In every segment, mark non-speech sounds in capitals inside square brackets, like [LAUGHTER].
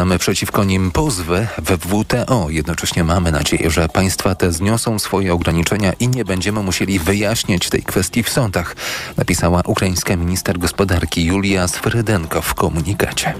składamy przeciwko nim pozwy we WTO. Jednocześnie mamy nadzieję, że państwa te zniosą swoje ograniczenia i nie będziemy musieli wyjaśniać tej kwestii w sądach, napisała ukraińska minister gospodarki Julia Sfrydenko w komunikacie.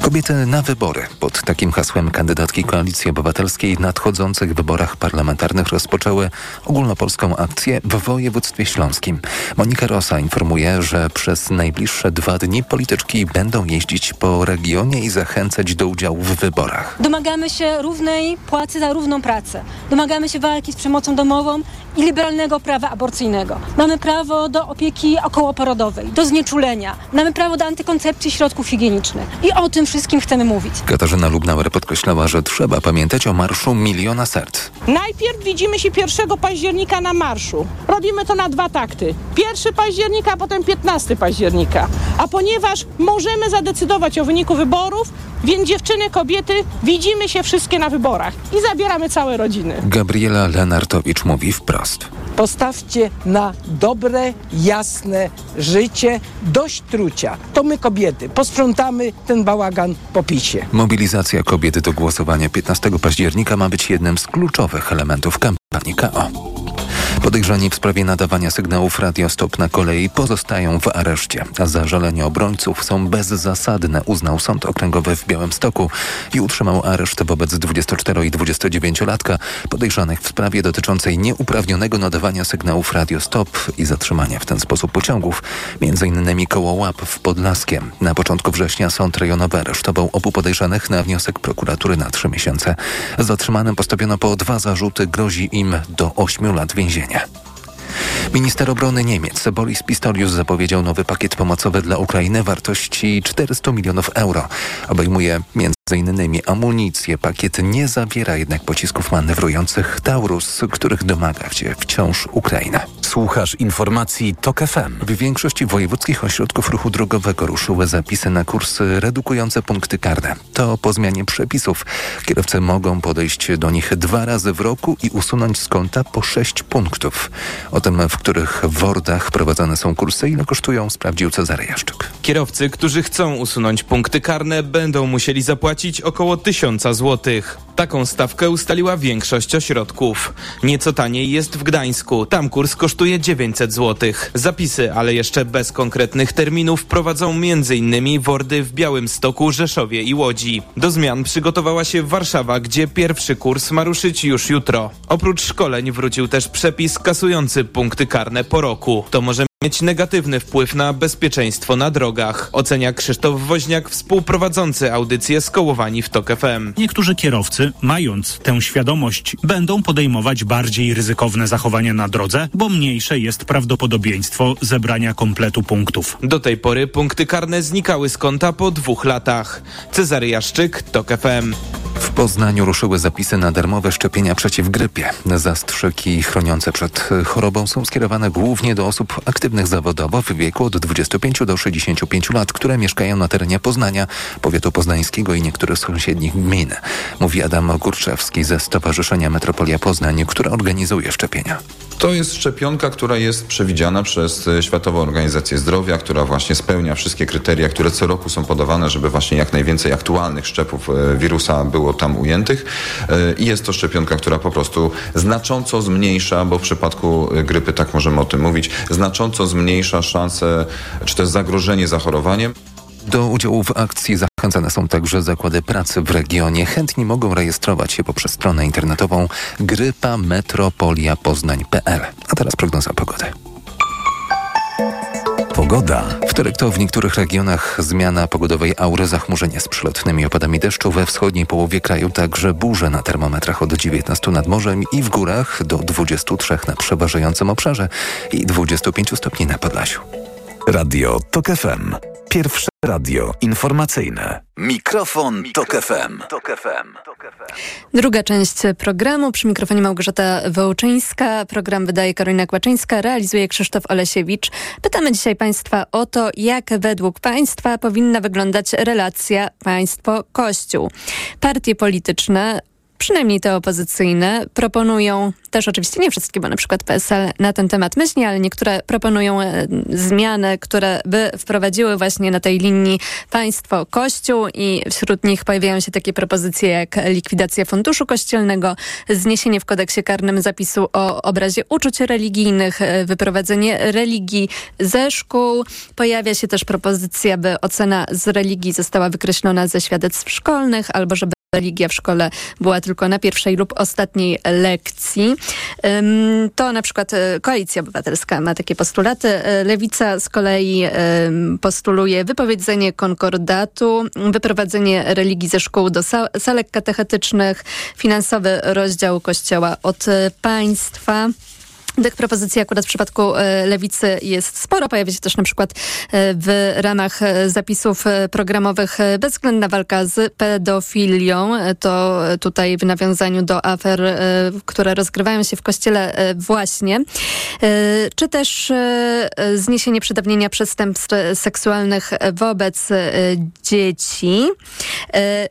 Kobiety na wybory. Pod takim hasłem kandydatki Koalicji Obywatelskiej w nadchodzących wyborach parlamentarnych rozpoczęły ogólnopolską akcję w województwie śląskim. Monika Rosa informuje, że przez najbliższe dwa dni polityczki będą jeździć po regionie i zachęcać do udziału w wyborach. Domagamy się równej płacy za równą pracę. Domagamy się walki z przemocą domową i liberalnego prawa aborcyjnego. Mamy prawo do opieki okołoporodowej, do znieczulenia. Mamy prawo do antykoncepcji środków higienicznych. I o tym wszystkim chcemy mówić. Katarzyna Lubnauer podkreślała, że trzeba pamiętać o Marszu Miliona Serc. Najpierw widzimy się 1 października na marszu. Robimy to na dwa takty. 1 października, a potem 15 października. A ponieważ możemy zadecydować o wyniku wyborów, więc dziewczyny, kobiety, widzimy się wszystkie na wyborach i zabieramy całe rodziny. Gabriela Lenartowicz mówi wprost. Postawcie na dobre, jasne życie, dość trucia. To my kobiety posprzątamy ten bałagan po pisie. Mobilizacja kobiet do głosowania 15 października ma być jednym z kluczowych elementów kampanii KO. Podejrzani w sprawie nadawania sygnałów radiostop na kolei pozostają w areszcie. Zażalenia obrońców są bezzasadne, uznał Sąd Okręgowy w Białymstoku i utrzymał areszt wobec 24 i 29-latka podejrzanych w sprawie dotyczącej nieuprawnionego nadawania sygnałów radiostop i zatrzymania w ten sposób pociągów, m.in. koło łap w Podlaskiem. Na początku września Sąd Rejonowy aresztował obu podejrzanych na wniosek prokuratury na trzy miesiące. Zatrzymanym postawiono po dwa zarzuty, grozi im do 8 lat więzienia. Espanha. Minister obrony Niemiec Boris Pistorius zapowiedział nowy pakiet pomocowy dla Ukrainy wartości 400 milionów euro. Obejmuje m.in. amunicję. Pakiet nie zawiera jednak pocisków manewrujących Taurus, których domaga się wciąż Ukraina. Słuchasz informacji TOK FM. W większości wojewódzkich ośrodków ruchu drogowego ruszyły zapisy na kursy redukujące punkty karne. To po zmianie przepisów. Kierowcy mogą podejść do nich dwa razy w roku i usunąć z konta po sześć punktów. O tym, w których wordach prowadzone są kursy, ile kosztują, sprawdził Cezary Jaszczyk. Kierowcy, którzy chcą usunąć punkty karne, będą musieli zapłacić około tysiąca złotych. Taką stawkę ustaliła większość ośrodków. Nieco taniej jest w Gdańsku. Tam kurs kosztuje 900 zł. Zapisy, ale jeszcze bez konkretnych terminów, prowadzą m.in. Wordy w Białymstoku, Rzeszowie i Łodzi. Do zmian przygotowała się Warszawa, gdzie pierwszy kurs ma ruszyć już jutro. Oprócz szkoleń wrócił też przepis kasujący punkty karne po roku. To może mieć negatywny wpływ na bezpieczeństwo na drogach, ocenia Krzysztof Woźniak, współprowadzący audycję Skołowani w TOK FM. Niektórzy kierowcy, mając tę świadomość, będą podejmować bardziej ryzykowne zachowania na drodze, bo mniejsze jest prawdopodobieństwo zebrania kompletu punktów. Do tej pory punkty karne znikały z konta po dwóch latach. Cezary Jaszczyk, TOK FM. W Poznaniu ruszyły zapisy na darmowe szczepienia przeciw grypie. Zastrzyki chroniące przed chorobą są skierowane głównie do osób aktywnych zawodowo w wieku od 25 do 65 lat, które mieszkają na terenie Poznania, powiatu poznańskiego i niektórych sąsiednich gmin. Mówi Adam Górczewski ze Stowarzyszenia Metropolia Poznań, które organizuje szczepienia. To jest szczepionka, która jest przewidziana przez Światową Organizację Zdrowia, która właśnie spełnia wszystkie kryteria, które co roku są podawane, żeby właśnie jak najwięcej aktualnych szczepów wirusa było tam ujętych. I jest to szczepionka, która po prostu znacząco zmniejsza, bo w przypadku grypy tak możemy o tym mówić, znacząco zmniejsza szanse czy też zagrożenie zachorowaniem. Do udziału w akcji zachęcane są także zakłady pracy w regionie. Chętni mogą rejestrować się poprzez stronę internetową grypametropoliapoznań.pl. A teraz prognoza pogody. Pogoda. Wtorek to w niektórych regionach zmiana pogodowej aury, zachmurzenie z przelotnymi opadami deszczu. We wschodniej połowie kraju także burze na termometrach od 19 nad morzem i w górach do 23 na przeważającym obszarze i 25 stopni na Podlasiu. Radio TOK FM. Pierwsze radio informacyjne. Mikrofon, Tok FM. Druga część programu. Przy mikrofonie Małgorzata Wołczyńska. Program wydaje Karolina Kłaczyńska, realizuje Krzysztof Olesiewicz. Pytamy dzisiaj Państwa o to, jak według Państwa powinna wyglądać relacja państwo-kościół. Partie polityczne przynajmniej te opozycyjne, proponują też oczywiście nie wszystkie, bo na przykład PSL na ten temat myśli, ale niektóre proponują e, zmiany, które by wprowadziły właśnie na tej linii państwo-kościół i wśród nich pojawiają się takie propozycje jak likwidacja funduszu kościelnego, zniesienie w kodeksie karnym zapisu o obrazie uczuć religijnych, e, wyprowadzenie religii ze szkół. Pojawia się też propozycja, by ocena z religii została wykreślona ze świadectw szkolnych albo żeby religia w szkole była tylko na pierwszej lub ostatniej lekcji. To na przykład e, Koalicja Obywatelska ma takie postulaty. E, Lewica z kolei postuluje wypowiedzenie konkordatu, wyprowadzenie religii ze szkół do salek katechetycznych, finansowy rozdział Kościoła od państwa. Tych propozycji akurat w przypadku e, lewicy jest sporo. Pojawia się też na przykład e, w ramach e, zapisów programowych bezwzględna walka z pedofilią. To tutaj w nawiązaniu do afer, które rozgrywają się w kościele właśnie. Czy też zniesienie przedawnienia przestępstw seksualnych wobec dzieci.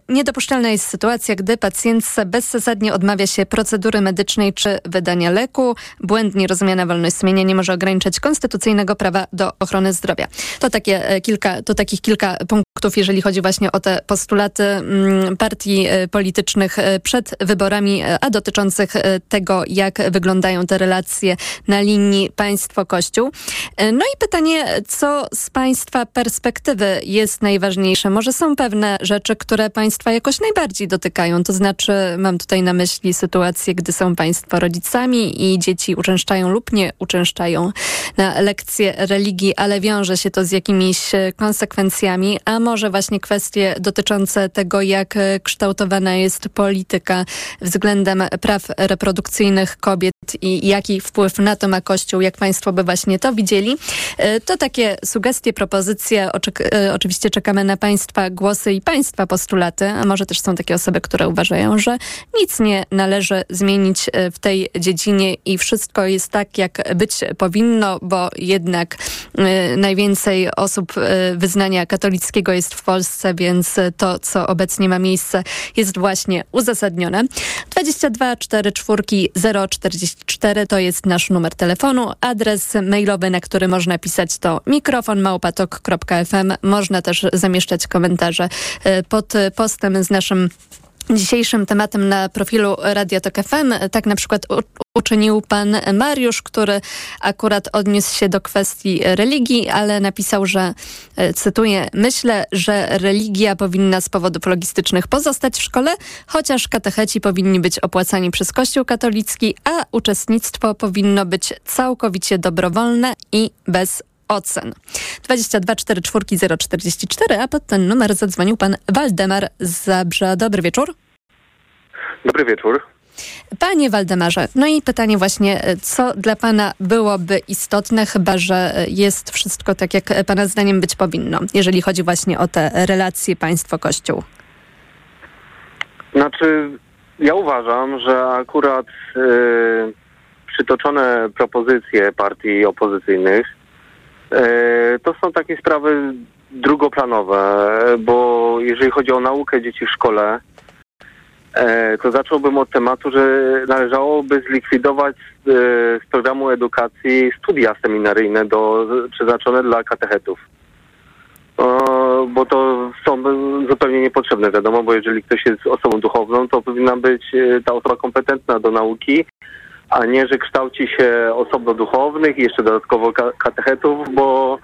Niedopuszczalna jest sytuacja, gdy pacjentce bezzasadnie odmawia się procedury medycznej czy wydania leku. Błędnie błędnie rozumiana wolność sumienia nie może ograniczać konstytucyjnego prawa do ochrony zdrowia. To, takie e, kilka, to takich kilka punktów, jeżeli chodzi właśnie o te postulaty mm, partii e, politycznych e, przed wyborami, a dotyczących tego, jak wyglądają te relacje na linii państwo-kościół. No i pytanie, co z państwa perspektywy jest najważniejsze? Może są pewne rzeczy, które państwa jakoś najbardziej dotykają, to znaczy mam tutaj na myśli sytuację, gdy są państwo rodzicami i dzieci uczęszczają uczęszczają lub nie uczęszczają na lekcje religii, ale wiąże się to z jakimiś e, konsekwencjami, a może właśnie kwestie dotyczące tego, jak e, kształtowana jest polityka względem praw reprodukcyjnych kobiet i jaki wpływ na to ma Kościół, jak Państwo by właśnie to widzieli. E, to takie sugestie, propozycje. Oczywiście czekamy na Państwa głosy i Państwa postulaty, a może też są takie osoby, które uważają, że nic nie należy zmienić w tej dziedzinie i wszystko jest tak, jak być powinno, bo jednak y, najwięcej osób y, wyznania katolickiego jest w Polsce, więc to, co obecnie ma miejsce, jest właśnie uzasadnione. 22 4 4 044 to jest nasz numer telefonu. Adres mailowy, na który można pisać to mikrofonmałpatok.fm. Można też zamieszczać komentarze y, pod postem z naszym dzisiejszym tematem na profilu Radio Tok FM. Tak na przykład uczynił pan Mariusz, który akurat odniósł się do kwestii religii, ale napisał, że, e, cytuję, myślę, że religia powinna z powodów logistycznych pozostać w szkole, chociaż katecheci powinni być opłacani przez Kościół katolicki, a uczestnictwo powinno być całkowicie dobrowolne i bez ocen. 22 44 044, a pod ten numer zadzwonił pan Waldemar z Zabrza. Dobry wieczór. Dobry wieczór. Panie Waldemarze, no i pytanie właśnie, co dla Pana byłoby istotne, chyba że jest wszystko tak, jak Pana zdaniem być powinno, jeżeli chodzi właśnie o te relacje państwo-kościół? Znaczy, ja uważam, że akurat yy, przytoczone propozycje partii opozycyjnych E, to są takie sprawy drugoplanowe, bo jeżeli chodzi o naukę dzieci w szkole, e, to zacząłbym od tematu, że należałoby zlikwidować e, z programu edukacji studia seminaryjne do, przeznaczone dla katechetów. Bo to są zupełnie niepotrzebne, wiadomo, bo jeżeli ktoś jest osobą duchowną, to powinna być ta osoba kompetentna do nauki, a nie, że kształci się osobno duchownych i jeszcze dodatkowo katechetów, bo,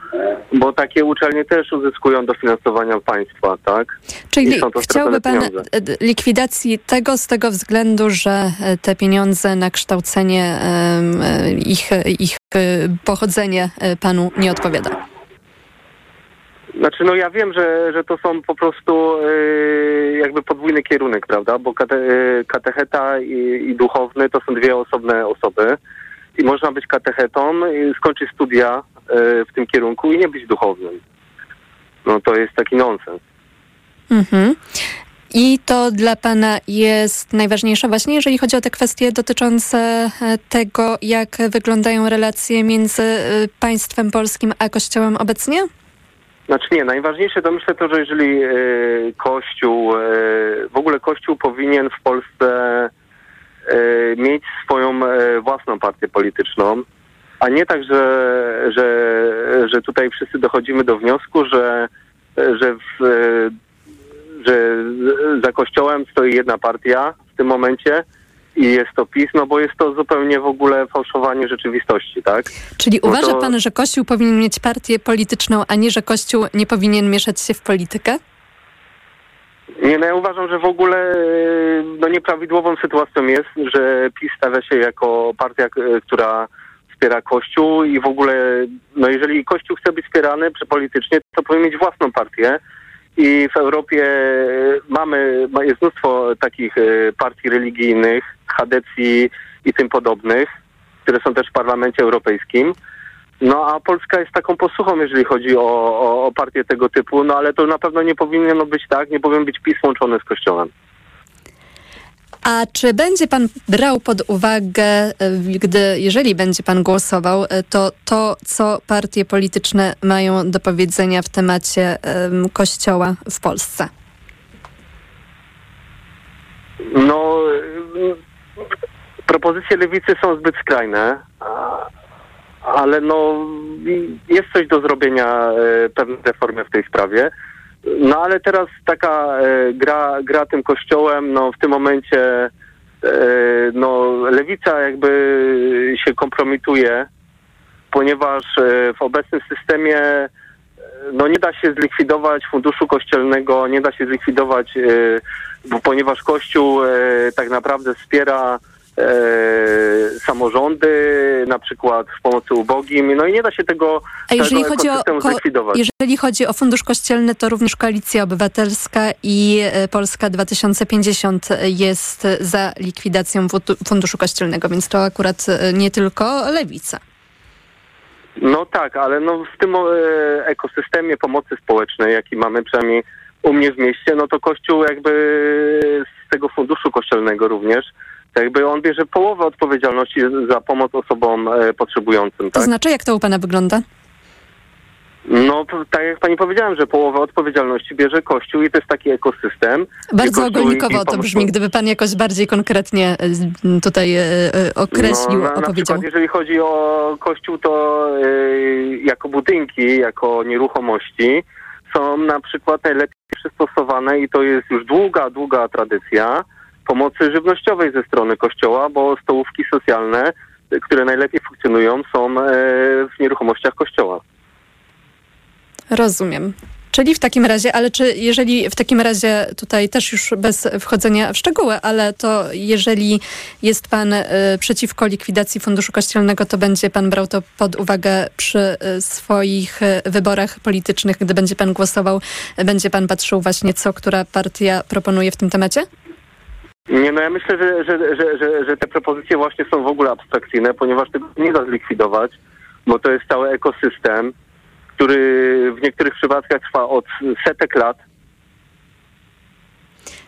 bo takie uczelnie też uzyskują dofinansowania państwa, tak? Czyli chciałby pan pieniądze. likwidacji tego z tego względu, że e, te pieniądze na kształcenie e, ich, ich e, pochodzenie panu nie odpowiada? Znaczy, no ja wiem, że, że to są po prostu yy, jakby podwójny kierunek, prawda? Bo kate, yy, katecheta i, i, duchowny to są dwie osobne osoby. I można być katechetą, skończyć studia yy, w tym kierunku i nie być duchownym. No to jest taki nonsens. Mhm. I to dla Pana jest najważniejsze właśnie, jeżeli chodzi o te kwestie dotyczące e, tego, jak wyglądają relacje między e, państwem polskim a Kościołem obecnie? Znaczy nie, najważniejsze to myślę to, że jeżeli y, Kościół, y, w ogóle Kościół powinien w Polsce mieć swoją własną partię polityczną, a nie tak, że, że, że tutaj wszyscy dochodzimy do wniosku, że, że, w, że za kościołem stoi jedna partia w tym momencie i jest to PiS, no bo jest to zupełnie w ogóle fałszowanie rzeczywistości, tak? Czyli No uważa to- pan, że Kościół powinien mieć partię polityczną, a nie, że Kościół nie powinien mieszać się w politykę? Nie, no ja uważam, że w ogóle e, no nieprawidłową sytuacją jest, że PiS stawia się jako partia, która wspiera Kościół i w ogóle, no jeżeli Kościół chce być wspierany politycznie, to powinien mieć własną partię. I w Europie e, mamy, ma- jest mnóstwo takich e, partii religijnych, chadecji i tym podobnych, które są też w Parlamencie Europejskim. No a Polska jest taką posłuchą, jeżeli chodzi o, o, o partię tego typu, no ale to na pewno nie powinno być tak, nie powinien być PiS łączony z Kościołem. A czy będzie pan brał pod uwagę, e, gdy, jeżeli będzie pan głosował, e, to to, co partie polityczne mają do powiedzenia w temacie em, Kościoła w Polsce? No, y, propozycje lewicy są zbyt skrajne, ale no, y, jest coś do zrobienia, y, pewne reformy w tej sprawie. No ale teraz taka y, gra, gra tym kościołem, no w tym momencie y, no lewica jakby się kompromituje, ponieważ y, w obecnym systemie no nie da się zlikwidować funduszu kościelnego, nie da się zlikwidować, ponieważ Kościół e, tak naprawdę wspiera e, samorządy, na przykład w pomocy ubogim, no i nie da się tego A jeżeli chodzi, o, zlikwidować. jeżeli chodzi o Fundusz Kościelny, to również Koalicja Obywatelska i e, Polska 2050 jest za likwidacją Funduszu Kościelnego, więc to akurat e, nie tylko Lewica. No tak, ale no w tym e, ekosystemie pomocy społecznej, jaki mamy przynajmniej u mnie w mieście, no to Kościół jakby z tego funduszu kościelnego również, jakby on bierze połowę odpowiedzialności za pomoc osobom e, potrzebującym, To tak? znaczy, jak to u pana wygląda? No tak jak pani powiedziałem, że połowę odpowiedzialności bierze Kościół i to jest taki ekosystem. Bardzo ogólnikowo to brzmi, gdyby pan jakoś bardziej konkretnie e, tutaj e, określił, no, na, na opowiedział. przykład jeżeli chodzi o kościół, to jako budynki, jako nieruchomości są na przykład najlepiej przystosowane i to jest już długa, długa tradycja pomocy żywnościowej ze strony kościoła, bo stołówki socjalne, które najlepiej funkcjonują są y, w nieruchomościach kościoła. Rozumiem. Czyli w takim razie, ale czy jeżeli w takim razie tutaj też już bez wchodzenia w szczegóły, ale to jeżeli jest pan y, przeciwko likwidacji Funduszu Kościelnego, to będzie pan brał to pod uwagę przy y, swoich y, wyborach politycznych, gdy będzie pan głosował, będzie pan patrzył właśnie co, która partia proponuje w tym temacie? Nie, no ja myślę, że, że, że, że, te propozycje właśnie są w ogóle abstrakcyjne, ponieważ tego nie da zlikwidować, bo to jest cały ekosystem, który w niektórych przypadkach trwa od setek lat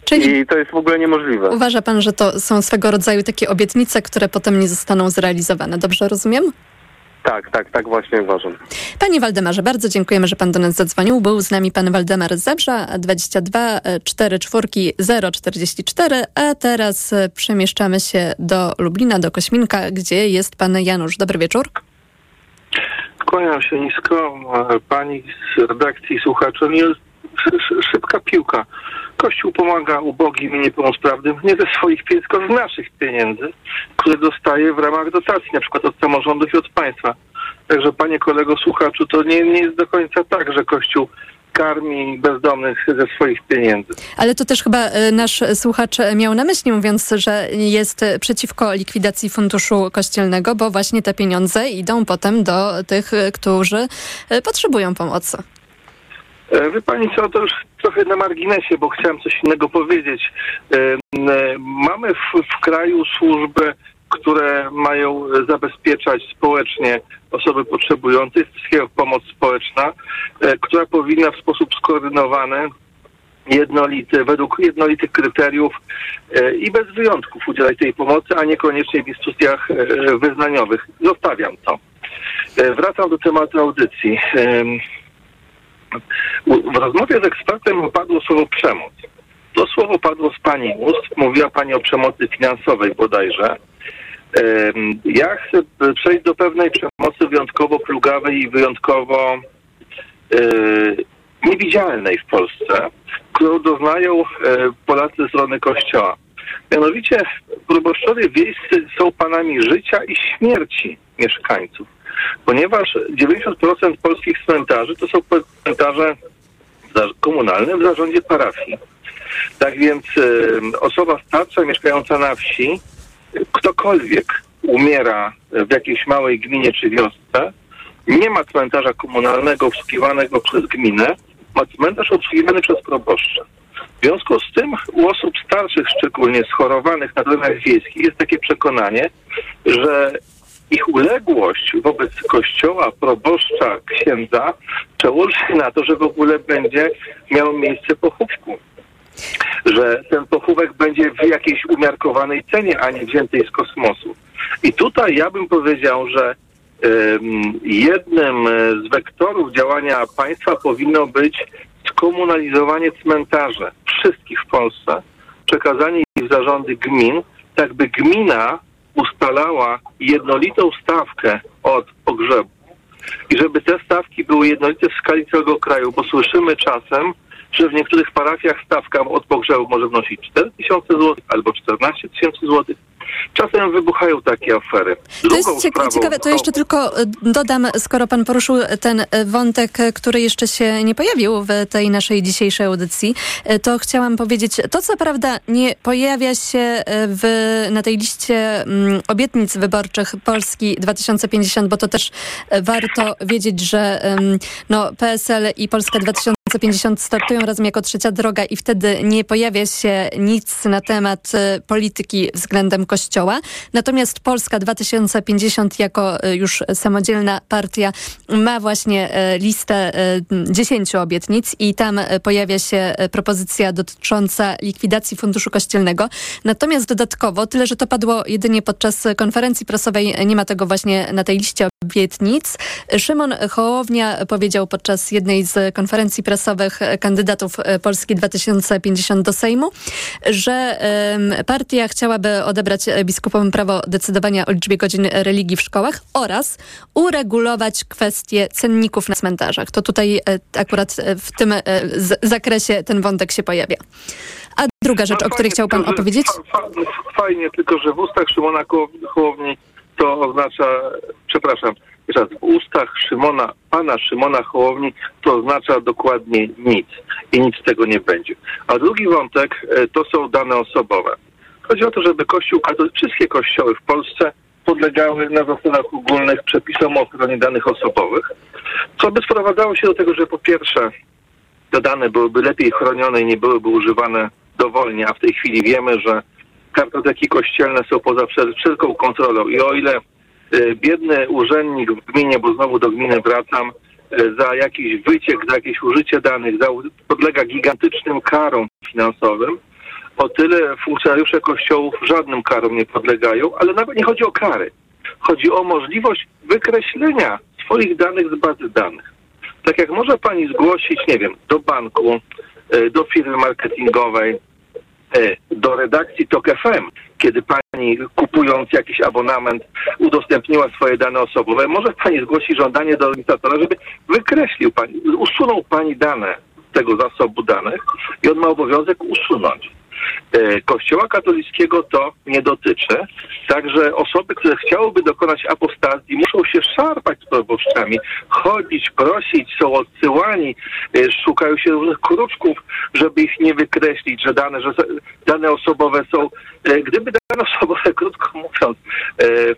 Czyli i to jest w ogóle niemożliwe. uważa pan, że to są swego rodzaju takie obietnice, które potem nie zostaną zrealizowane. Dobrze rozumiem? Tak, tak, tak właśnie uważam. Panie Waldemarze, bardzo dziękujemy, że pan do nas zadzwonił. Był z nami pan Waldemar z Zabrza, 22 44 044, a teraz e, przemieszczamy się do Lublina, do Kośminka, gdzie jest pan Janusz. Dobry wieczór. Kłaniam się nisko e, pani z redakcji szy- szy- szybka piłka. Kościół pomaga ubogim i niepełnosprawnym nie ze swoich pieniędzy, tylko z naszych pieniędzy, które dostaje w ramach dotacji, na przykład od samorządów i od państwa. Także panie kolego słuchaczu, to nie, nie jest do końca tak, że Kościół karmi bezdomnych ze swoich pieniędzy. Ale to też chyba e, nasz słuchacz miał na myśli, mówiąc, że jest przeciwko likwidacji Funduszu Kościelnego, bo właśnie te pieniądze idą potem do tych, którzy e, potrzebują pomocy. E, Wie pani co, to już trochę na marginesie, bo chciałem coś innego powiedzieć. E, e, Mamy w, w kraju służby, które mają zabezpieczać społecznie osoby potrzebujące, jest jak pomoc społeczna, która powinna w sposób skoordynowany jednolity, według jednolitych kryteriów i bez wyjątków udzielać tej pomocy, a niekoniecznie w instytucjach wyznaniowych. Zostawiam to. Wracam do tematu audycji. W rozmowie z ekspertem padło słowo przemoc. To słowo padło z pani ust. Mówiła pani o przemocy finansowej bodajże. Ja chcę przejść do pewnej przemocy wyjątkowo plugawej i wyjątkowo e, niewidzialnej w Polsce, którą doznają e, Polacy ze strony Kościoła. Mianowicie proboszczowie wiejscy są panami życia i śmierci mieszkańców, ponieważ 90% polskich cmentarzy to są cmentarze komunalne w zarządzie parafii. Tak więc osoba starsza mieszkająca na wsi, ktokolwiek umiera w jakiejś małej gminie czy wiosce, nie ma cmentarza komunalnego obsługiwanego przez gminę, ma cmentarz obsługiwany przez proboszcza. W związku z tym u osób starszych, szczególnie schorowanych na terenach wiejskich, jest takie przekonanie, że ich uległość wobec kościoła, proboszcza, księdza przełoży się na to, że w ogóle będzie miał miejsce pochówku że ten pochówek będzie w jakiejś umiarkowanej cenie, a nie wziętej z kosmosu. I tutaj ja bym powiedział, że em, jednym e, z wektorów działania państwa powinno być skomunalizowanie cmentarzy wszystkich w Polsce, przekazanie ich w zarządy gmin, tak by gmina ustalała jednolitą stawkę od pogrzebu i żeby te stawki były jednolite w skali całego kraju, bo słyszymy czasem, że w niektórych parafiach stawka od pogrzebu może wnosić 4 tysiące złotych albo 14 tysięcy złotych. Czasem wybuchają takie afery. To Drugą jest cieka- sprawą- ciekawe, to jeszcze tylko e, dodam, skoro pan poruszył ten e, wątek, e, który jeszcze się nie pojawił w tej naszej dzisiejszej audycji, to chciałam powiedzieć, to co prawda nie pojawia się w, na tej liście mm, obietnic wyborczych Polski 2050, bo to też warto wiedzieć, że no, PSL i Polska 2050 startują razem jako trzecia droga i wtedy nie pojawia się nic na temat polityki względem Kościoła. Natomiast Polska 2050 jako e, już samodzielna partia ma właśnie e, listę e, 10 obietnic i tam e, pojawia się e, propozycja dotycząca likwidacji Funduszu Kościelnego. Natomiast dodatkowo, tyle że to padło jedynie podczas konferencji prasowej, nie ma tego właśnie na tej liście obietnic. Szymon Hołownia powiedział podczas jednej z konferencji prasowych e, kandydatów e, Polski 2050 do Sejmu, że partia chciałaby odebrać e, biskupom prawo decydowania o liczbie godzin religii w szkołach oraz uregulować kwestie cenników na cmentarzach. To tutaj e, akurat e, w tym e, zakresie ten wątek się pojawia. A druga rzecz, o której chciał pan tylko, opowiedzieć? fa- fa- Fajnie, tylko że w ustach Szymona Hołowni to oznacza, przepraszam, raz, w ustach Szymona, pana Szymona Hołowni to oznacza dokładnie nic i nic z tego nie będzie. A drugi wątek to są dane osobowe. Chodzi o to, żeby Kościół katolicki, wszystkie kościoły w Polsce podlegały na zasadach ogólnych przepisom o ochronie danych osobowych, co by sprowadzało się do tego, że po pierwsze te dane byłyby lepiej chronione i nie byłyby używane dowolnie, a w tej chwili wiemy, że kartoteki kościelne są poza wszel- wszelką kontrolą. I o ile y, biedny urzędnik w gminie, bo znowu do gminy wracam, y, za jakiś wyciek, za jakieś użycie danych za, podlega gigantycznym karom finansowym, o tyle funkcjonariusze kościołów żadnym karom nie podlegają, ale nawet nie chodzi o kary. Chodzi o możliwość wykreślenia swoich danych z bazy danych. Tak jak może pani zgłosić, nie wiem, do banku, e, do firmy marketingowej, e, do redakcji TOK FM, kiedy pani kupując jakiś abonament udostępniła swoje dane osobowe, może pani zgłosić żądanie do organizatora, żeby wykreślił pani, usunął pani dane tego zasobu danych i on ma obowiązek usunąć. E, Kościoła katolickiego to nie dotyczy. Także osoby, które chciałyby dokonać apostazji, muszą się szarpać z proboszczami, chodzić, prosić, są odsyłani, e, szukają się różnych kruczków, żeby ich nie wykreślić, że dane, że dane osobowe są. e, Gdyby dane osobowe, [LAUGHS] krótko mówiąc,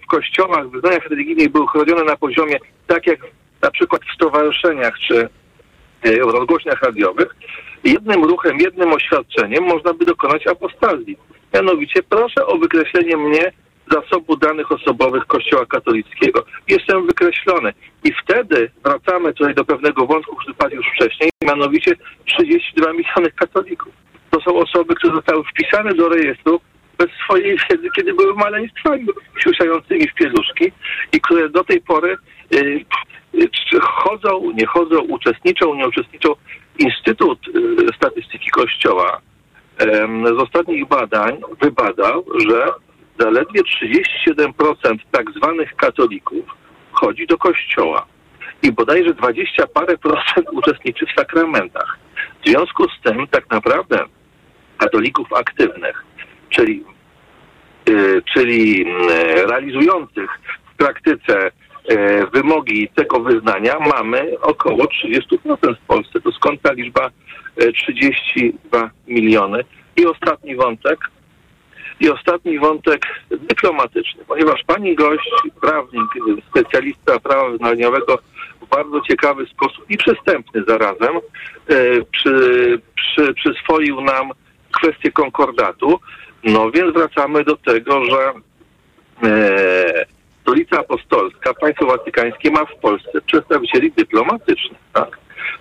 w kościołach, w wyznaniach religijnych były chronione na poziomie tak jak na przykład w stowarzyszeniach czy rozgłośniach radiowych, jednym ruchem, jednym oświadczeniem można by dokonać apostazji. Mianowicie proszę o wykreślenie mnie zasobu danych osobowych Kościoła katolickiego. Jestem wykreślony. I wtedy wracamy tutaj do pewnego wątku, który padł już wcześniej, mianowicie 32 miliony katolików. To są osoby, które zostały wpisane do rejestru bez swojej wiedzy, kiedy były maleństwami siusiającymi w pieluszki i które do tej pory y, y, czy chodzą, nie chodzą, uczestniczą, nie uczestniczą. Instytut y, Statystyki Kościoła z ostatnich badań wybadał, że zaledwie 37% tak zwanych katolików chodzi do kościoła i bodajże 20 parę procent [LAUGHS] uczestniczy w sakramentach. W związku z tym tak naprawdę katolików aktywnych, czyli, yy, czyli yy, realizujących w praktyce wymogi tego wyznania mamy około 30% w Polsce. To skąd ta liczba 32 miliony? I ostatni wątek, i ostatni wątek dyplomatyczny, ponieważ pani gość, prawnik, specjalista prawa wyznaniowego w bardzo ciekawy sposób i przystępny zarazem e, przy, przy, przyswoił nam kwestię konkordatu. No więc wracamy do tego, że e, Stolica Apostolska, państwo watykańskie ma w Polsce przedstawicieli dyplomatycznych. Tak?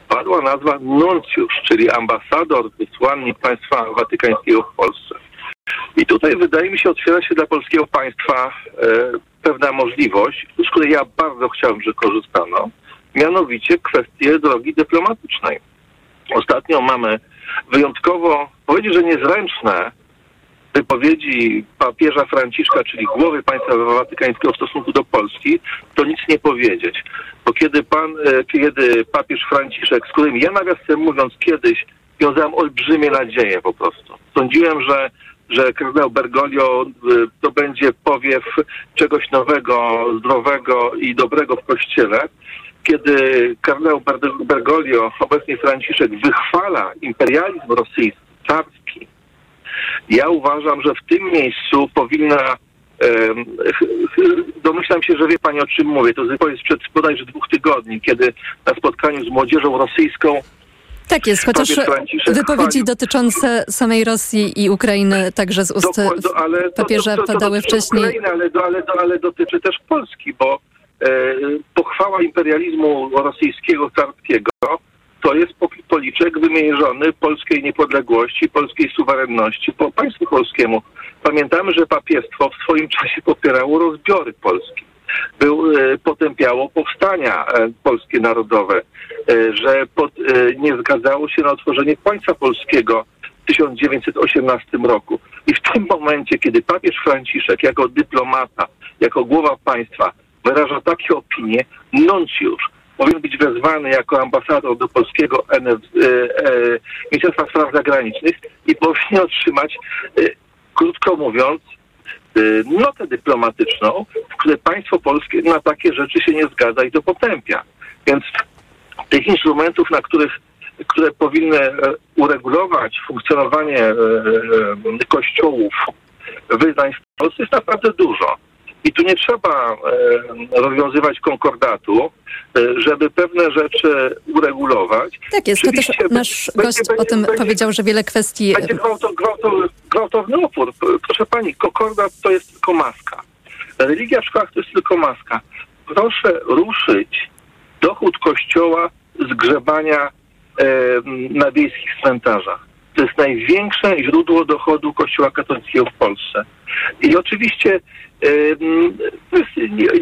Padła nazwa nuncjusz, czyli ambasador, wysłannik państwa watykańskiego w Polsce. I tutaj wydaje mi się otwiera się dla polskiego państwa e, pewna możliwość, z której ja bardzo chciałbym, że korzystano, mianowicie kwestię drogi dyplomatycznej. Ostatnio mamy wyjątkowo, powiedzieć, że niezręczne wypowiedzi papieża Franciszka, czyli głowy państwa watykańskiego w stosunku do Polski, to nic nie powiedzieć. Bo kiedy pan, e, kiedy papież Franciszek, z którym ja nawiasem mówiąc kiedyś wiązałem olbrzymie nadzieje po prostu. Sądziłem, że że kardynał Bergoglio y, to będzie powiew czegoś nowego, zdrowego i dobrego w Kościele. Kiedy kardynał Bergoglio, obecnie Franciszek, wychwala imperializm rosyjski, carski, ja uważam, że w tym miejscu powinna Domyślam się, że wie Pani o czym mówię. To jest sprzed bodajże dwóch tygodni, kiedy na spotkaniu z młodzieżą rosyjską tak jest, chociaż wypowiedzi dotyczące samej Rosji i Ukrainy także z ust do, ale papieża to, to, to, padały wcześniej. Ukrainy, ale, ale, ale dotyczy też Polski, bo e, pochwała imperializmu rosyjskiego, carskiego to jest policzek wymierzony polskiej niepodległości, polskiej suwerenności, po państwu polskiemu. Pamiętamy, że papiestwo w swoim [LAUGHS] czasie popierało rozbiory Polski był, e, potępiało powstania e, polskie narodowe, e, że pod, nie zgadzało się na otworzenie państwa polskiego w 1918 roku. I w tym momencie, kiedy papież Franciszek jako dyplomata, jako głowa państwa wyraża takie opinie, nuncjusz powinien być wezwany jako ambasador do polskiego NF, e, e, Ministerstwa Spraw Zagranicznych i powinien otrzymać, e, krótko mówiąc, Y, notę dyplomatyczną, w której państwo polskie na takie rzeczy się nie zgadza i to potępia. Więc tych instrumentów, na których które powinny e, uregulować funkcjonowanie e, e, kościołów, wyznań w Polsce jest naprawdę dużo. I tu nie trzeba e, rozwiązywać konkordatu, e, żeby pewne rzeczy uregulować. Tak jest, to też nasz będzie, gość będzie, o tym będzie, powiedział, że wiele kwestii... Będzie gwałto, gwałto, gwałtowny opór. Proszę pani, konkordat to jest tylko maska. Religia w szkołach to jest tylko maska. Proszę ruszyć dochód kościoła z grzebania e, na wiejskich cmentarzach. To jest największe źródło dochodu Kościoła katolickiego w Polsce. I oczywiście to jest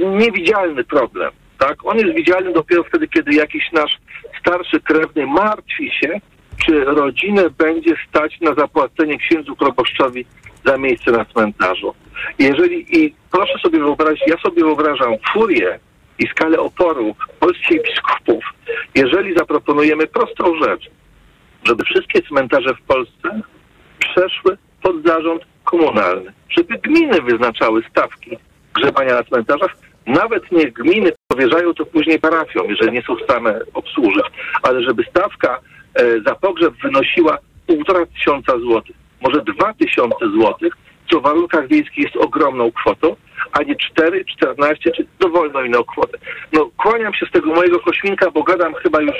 niewidzialny problem. Tak? On jest widzialny dopiero wtedy, kiedy jakiś nasz starszy krewny martwi się, czy rodzinę będzie stać na zapłacenie księdzu proboszczowi za miejsce na cmentarzu. Jeżeli, i proszę sobie wyobrazić, ja sobie wyobrażam furię i skalę oporu polskich biskupów, jeżeli zaproponujemy prostą rzecz, żeby wszystkie cmentarze w Polsce przeszły pod zarząd komunalny, żeby gminy wyznaczały stawki grzebania na cmentarzach, nawet niech gminy powierzają to później parafiom, jeżeli nie są w stanie obsłużyć, ale żeby stawka e, za pogrzeb wynosiła półtora tysiąca złotych, może dwa tysiące złotych, co w warunkach wiejskich jest ogromną kwotą, a nie 4, 14 czy dowolną inną kwotę. No kłaniam się z tego mojego kośminka, bo gadam chyba już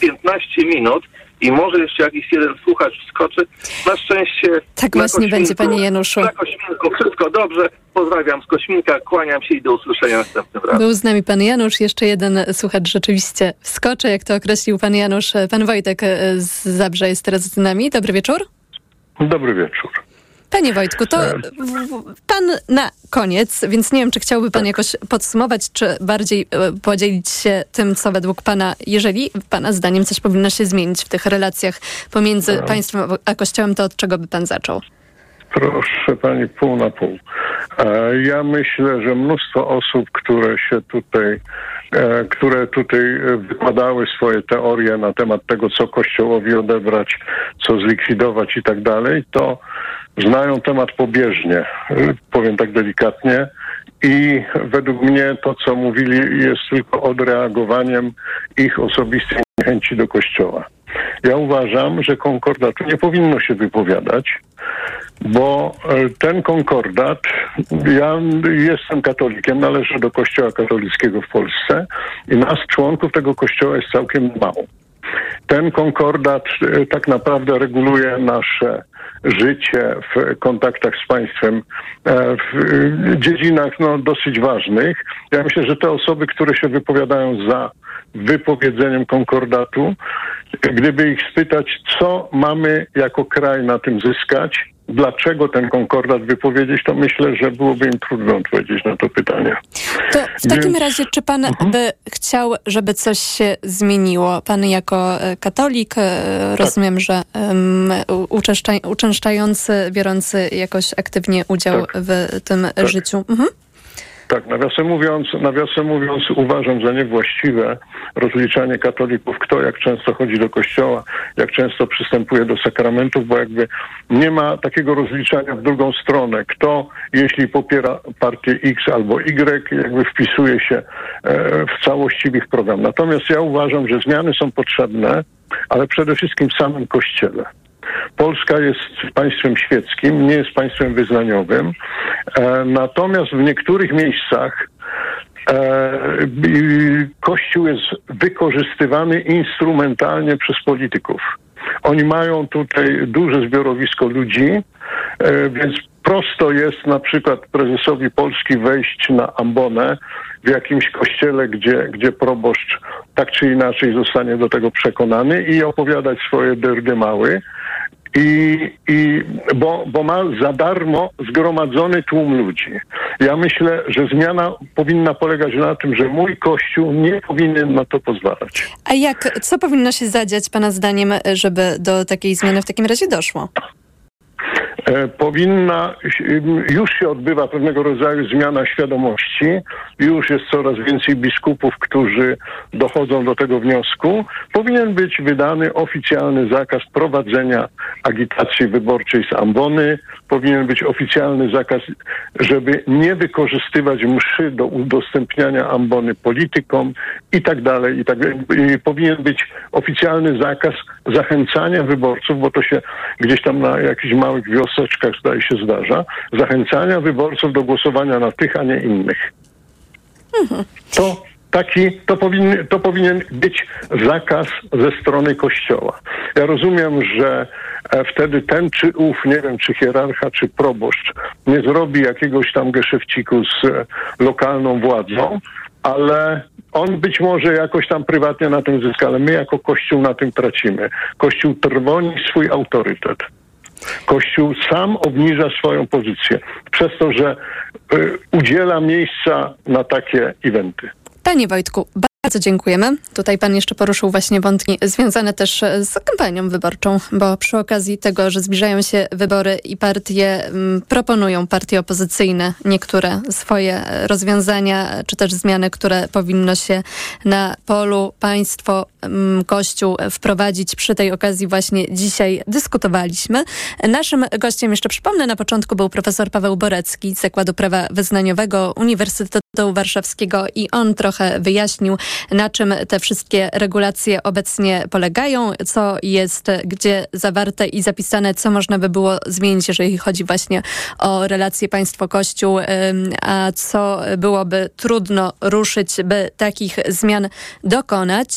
15 minut i może jeszcze jakiś jeden słuchacz wskoczy. Na szczęście... Tak właśnie będzie, panie Januszu. Na Kośminku wszystko dobrze. Pozdrawiam z Kośminka, kłaniam się i do usłyszenia następnym razem. Był z nami pan Janusz, jeszcze jeden słuchacz rzeczywiście wskoczy, jak to określił pan Janusz. Pan Wojtek z Zabrze jest teraz z nami. Dobry wieczór. Dobry wieczór. Panie Wojtku, to pan na koniec, więc nie wiem, czy chciałby pan tak. jakoś podsumować, czy bardziej e, podzielić się tym, co według pana, jeżeli pana zdaniem coś powinno się zmienić w tych relacjach pomiędzy państwem a Kościołem, to od czego by pan zaczął? Proszę pani, pół na pół. E, ja myślę, że mnóstwo osób, które się tutaj, e, które tutaj wykładały swoje teorie na temat tego, co Kościołowi odebrać, co zlikwidować i tak dalej, to znają temat pobieżnie, e, powiem tak delikatnie. I według mnie to, co mówili, jest tylko odreagowaniem ich osobistej niechęci do Kościoła. Ja uważam, że konkordatu nie powinno się wypowiadać, bo e, ten konkordat, ja jestem katolikiem, należę do Kościoła katolickiego w Polsce i nas, członków tego Kościoła, jest całkiem mało. Ten konkordat tak naprawdę reguluje nasze życie w kontaktach z państwem e, w dziedzinach no, dosyć ważnych. Ja myślę, że te osoby, które się wypowiadają za wypowiedzeniem konkordatu, gdyby ich spytać, co mamy jako kraj na tym zyskać, dlaczego ten konkordat wypowiedzieć, to myślę, że byłoby im trudno odpowiedzieć na to pytanie. To w takim Więc... razie, czy pan mhm. by chciał, żeby coś się zmieniło? Pan jako e, katolik, e, rozumiem, tak. że um, uczęszczający, biorący jakoś aktywnie udział tak. w tym tak. życiu. Mhm. Tak, nawiasem mówiąc, nawiasem mówiąc, uważam za niewłaściwe rozliczanie katolików, kto jak często chodzi do kościoła, jak często przystępuje do sakramentów, bo jakby nie ma takiego rozliczania w drugą stronę. Kto, jeśli popiera partię X albo Y, jakby wpisuje się e, w całości w ich program. Natomiast ja uważam, że zmiany są potrzebne, ale przede wszystkim w samym kościele. Polska jest państwem świeckim, nie jest państwem wyznaniowym. E, natomiast w niektórych miejscach e, Kościół jest wykorzystywany instrumentalnie przez polityków. Oni mają tutaj duże zbiorowisko ludzi, e, więc prosto jest na przykład prezesowi Polski wejść na ambonę w jakimś kościele, gdzie, gdzie proboszcz tak czy inaczej zostanie do tego przekonany i opowiadać swoje dyrdymały. I, i bo, bo ma za darmo zgromadzony tłum ludzi. Ja myślę, że zmiana powinna polegać na tym, że mój kościół nie powinien na to pozwalać. A jak, co powinno się zadziać Pana zdaniem, żeby do takiej zmiany w takim razie doszło? E, powinna, już się odbywa pewnego rodzaju zmiana świadomości, już jest coraz więcej biskupów, którzy dochodzą do tego wniosku. Powinien być wydany oficjalny zakaz prowadzenia agitacji wyborczej z ambony, powinien być oficjalny zakaz, żeby nie wykorzystywać mszy do udostępniania ambony politykom i tak dalej, i tak dalej. Powinien być oficjalny zakaz zachęcania wyborców, bo to się gdzieś tam na jakichś małych wioseczkach zdaje się zdarza, zachęcania wyborców do głosowania na tych, a nie innych. Mhm. To taki, to powinien, to powinien być zakaz ze strony Kościoła. Ja rozumiem, że e, wtedy ten czy ów, nie wiem, czy hierarcha, czy proboszcz nie zrobi jakiegoś tam geszefciku z e, lokalną władzą, ale on być może jakoś tam prywatnie na tym zyska, ale my jako Kościół na tym tracimy. Kościół trwoni swój autorytet. Kościół sam obniża swoją pozycję przez to, że y, udziela miejsca na takie eventy. Panie Wojtku, bardzo dziękujemy. Tutaj pan jeszcze poruszył właśnie wątki związane też z kampanią wyborczą, bo przy okazji tego, że zbliżają się wybory i partie m, proponują, partie opozycyjne, niektóre swoje rozwiązania, czy też zmiany, które powinno się na polu państwo, m, kościół wprowadzić. Przy tej okazji właśnie dzisiaj dyskutowaliśmy. Naszym gościem, jeszcze przypomnę, na początku był profesor Paweł Borecki z Zakładu Prawa Wyznaniowego Uniwersytetu Warszawskiego i on trochę wyjaśnił, na czym te wszystkie regulacje obecnie polegają, co jest gdzie zawarte i zapisane, co można by było zmienić, jeżeli chodzi właśnie o relacje państwo-kościół, a co byłoby trudno ruszyć, by takich zmian dokonać.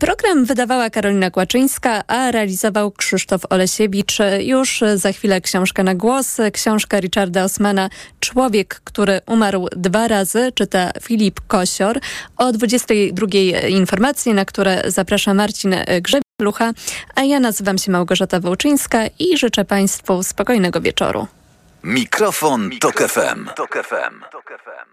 Program wydawała Karolina Kłaczyńska, a realizował Krzysztof Olesiewicz. Już za chwilę książka na głos. Książka Richarda Osmana Człowiek, który umarł dwa razy, czyta Filip Kosior. O 22 informacje, na które zaprasza Marcin Grzeblucha, a ja nazywam się Małgorzata Wołczyńska i życzę Państwu spokojnego wieczoru. Mikrofon, Mikrofon Tok FM. Tok FM. Tok FM.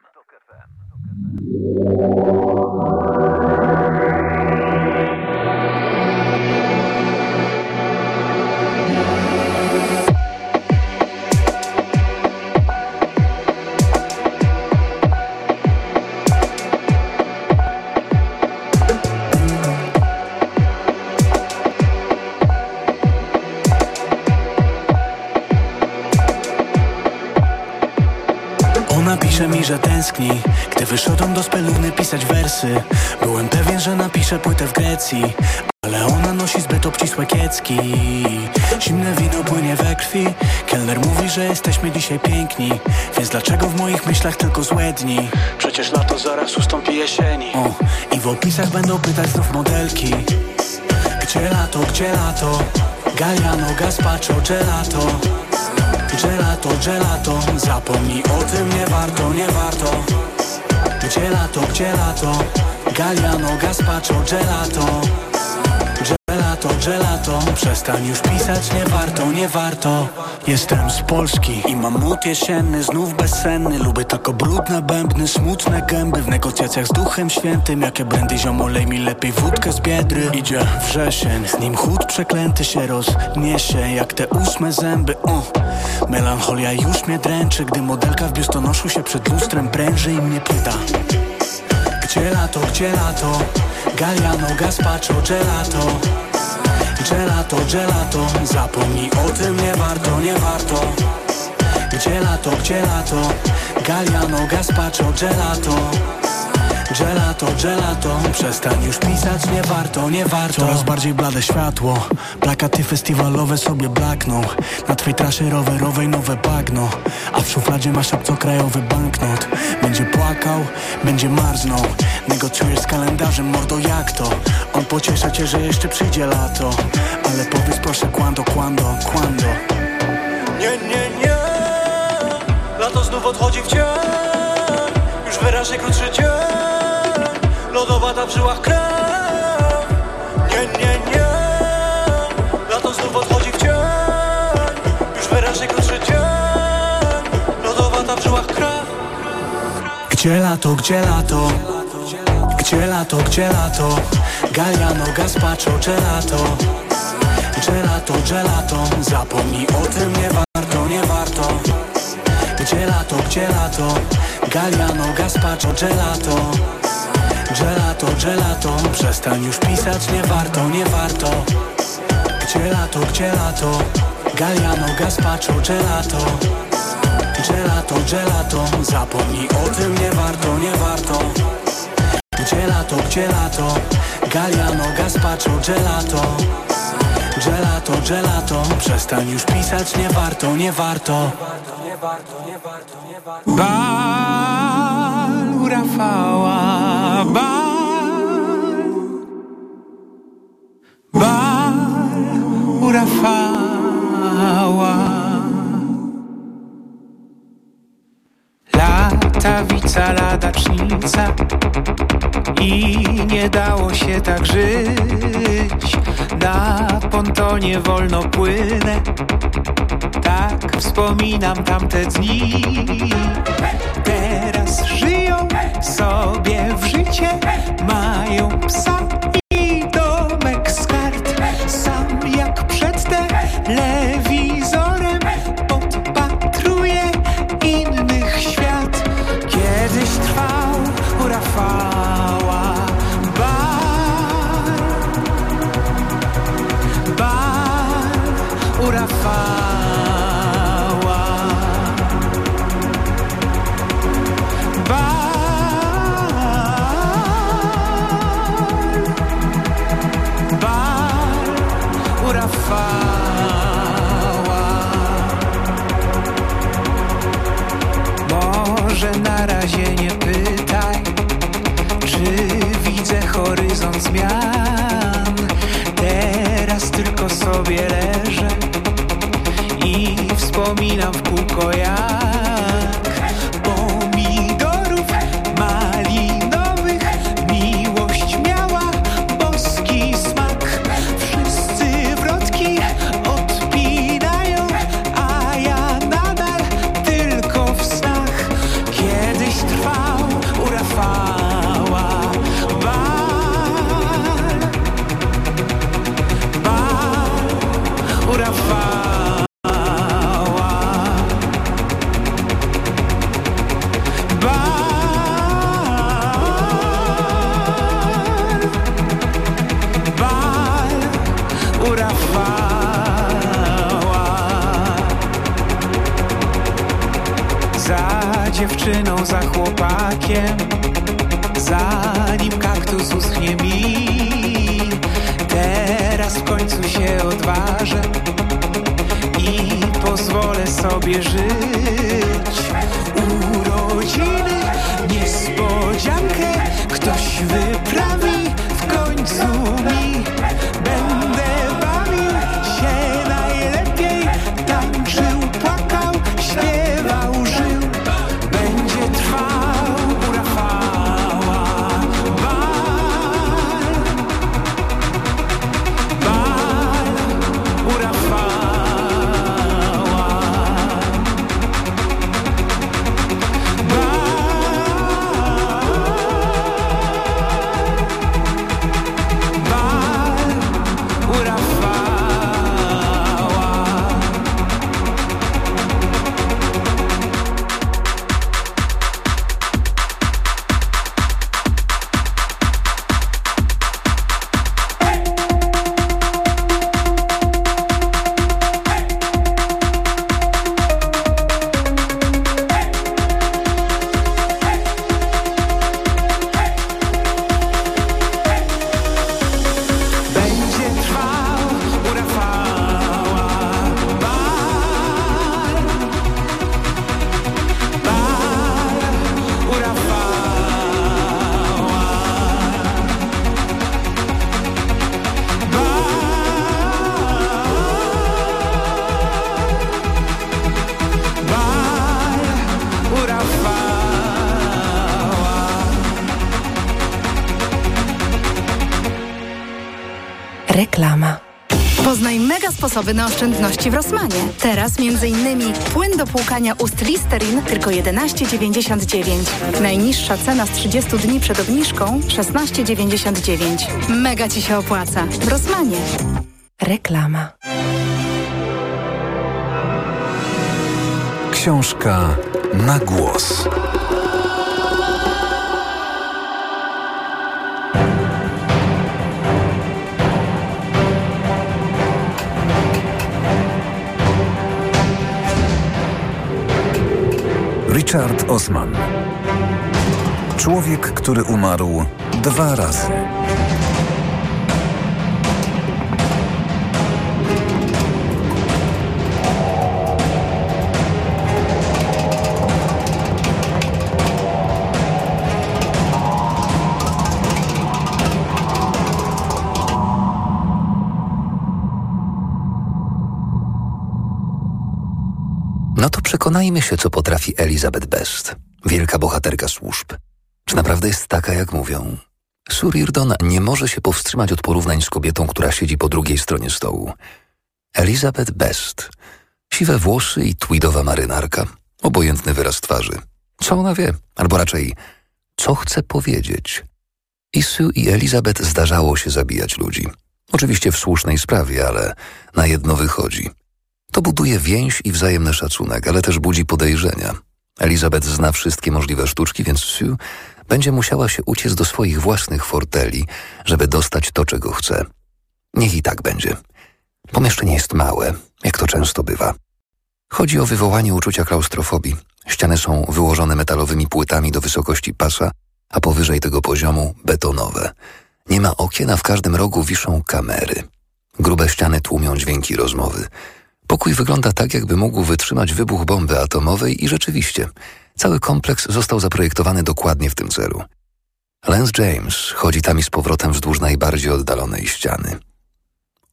Napisze mi, że tęskni Gdy wyszedłem do speluny pisać wersy. Byłem pewien, że napiszę płytę w Grecji ale ona nosi zbyt obcisłe kiecki. Zimne wino płynie we krwi Kelner mówi, że jesteśmy dzisiaj piękni Więc dlaczego w moich myślach tylko złe dni? Przecież lato zaraz ustąpi jesieni. O, I w opisach będą pytać znów modelki. Gdzie lato, gdzie lato? Galliano, gazpacho, gelato. Gelato, gelato. Zapomnij o tym, nie warto, nie warto. Gdzie lato, gdzie lato? Galliano, gazpacho, gelato Gelato, gelato Przestań już pisać, nie warto, nie warto. Jestem z Polski i mam mód jesienny Znów bezsenny, lubię tylko brudne bębny Smutne gęby. W negocjacjach z Duchem Świętym Jakie brandy ziomolej mi lepiej wódkę z Biedry. Idzie wrzesień, z nim chód przeklęty się rozniesie Jak te ósme zęby, o Melancholia już mnie dręczy Gdy modelka w biustonoszu się przed lustrem pręży i mnie pyta. Gdzie lato, gdzie lato? Galliano, gazpacho, gelato Gelato, gelato. Zapomnij o tym, nie warto, nie warto. Gdzie lato, gdzie lato? Galliano, gazpacho, gelato Gelato, gelato Przestań już pisać, nie warto, nie warto. Coraz bardziej blade światło Plakaty festiwalowe sobie blakną. Na twej trasie rowerowej nowe bagno A w szufladzie masz obcokrajowy banknot. Będzie płakał, będzie marznął. Negocjujesz z kalendarzem, mordo jak to? On pocieszy cię, że jeszcze przyjdzie lato. Ale powiedz proszę quando, quando, quando Nie, nie, nie. Lato znów odchodzi w cień. Już wyraźnie krótszy dzień Lodowata w żyłach krew Nie, nie, nie. Lato znów odchodzi w cień. Już wyraźnie krótszy dzień. Lodowata w żyłach krew Gdzie lato, gdzie lato? Gdzie lato, gdzie lato? Galliano, gazpacho, gelato. Gelato, gelato Zapomnij o tym, nie warto, nie warto. Gdzie lato, gdzie lato? Galliano, gazpacho, gelato Gelato, gelato Przestań już pisać, nie warto, nie warto. Gdzie lato, gdzie lato? Galliano, gazpacho, gelato. Gelato, gelato Zapomnij o tym, nie warto, nie warto. Gdzie lato, gdzie lato? Galliano, gazpacho, gelato. Gelato, gelato Przestań już pisać, nie warto, nie warto. Bal u Rafała, bal Bal u Rafała Latawica, ladacznica I nie dało się tak żyć. Na pontonie wolno płynę. Tak wspominam tamte dni za chłopakiem Zanim kaktus uschnie mi. Teraz w końcu się odważę I pozwolę sobie żyć. Urodziny, niespodziankę Ktoś wyprawi w końcu mi Reklama. Poznaj mega sposoby na oszczędności w Rosmanie. Teraz m.in. płyn do płukania ust Listerin tylko 11,99. Najniższa cena z 30 dni przed obniżką 16,99. Mega Ci się opłaca. W Rosmanie. Reklama. Książka na głos. Richard Osman. Człowiek, który umarł dwa razy. Przekonajmy się, co potrafi Elizabeth Best, wielka bohaterka służb. Czy naprawdę jest taka, jak mówią? Surirdon nie może się powstrzymać od porównań z kobietą, która siedzi po drugiej stronie stołu. Elizabeth Best. Siwe włosy i tweedowa marynarka. Obojętny wyraz twarzy. Co ona wie? Albo raczej, co chce powiedzieć? I Sue i Elizabeth zdarzało się zabijać ludzi. Oczywiście w słusznej sprawie, ale na jedno wychodzi. To buduje więź i wzajemny szacunek, ale też budzi podejrzenia. Elizabeth zna wszystkie możliwe sztuczki, więc Sue będzie musiała się uciec do swoich własnych forteli, żeby dostać to, czego chce. Niech i tak będzie. Pomieszczenie jest małe, jak to często bywa. Chodzi o wywołanie uczucia klaustrofobii. Ściany są wyłożone metalowymi płytami do wysokości pasa, a powyżej tego poziomu betonowe. Nie ma okien, a w każdym rogu wiszą kamery. Grube ściany tłumią dźwięki rozmowy. Pokój wygląda tak, jakby mógł wytrzymać wybuch bomby atomowej i rzeczywiście, cały kompleks został zaprojektowany dokładnie w tym celu. Lance James chodzi tam i z powrotem wzdłuż najbardziej oddalonej ściany.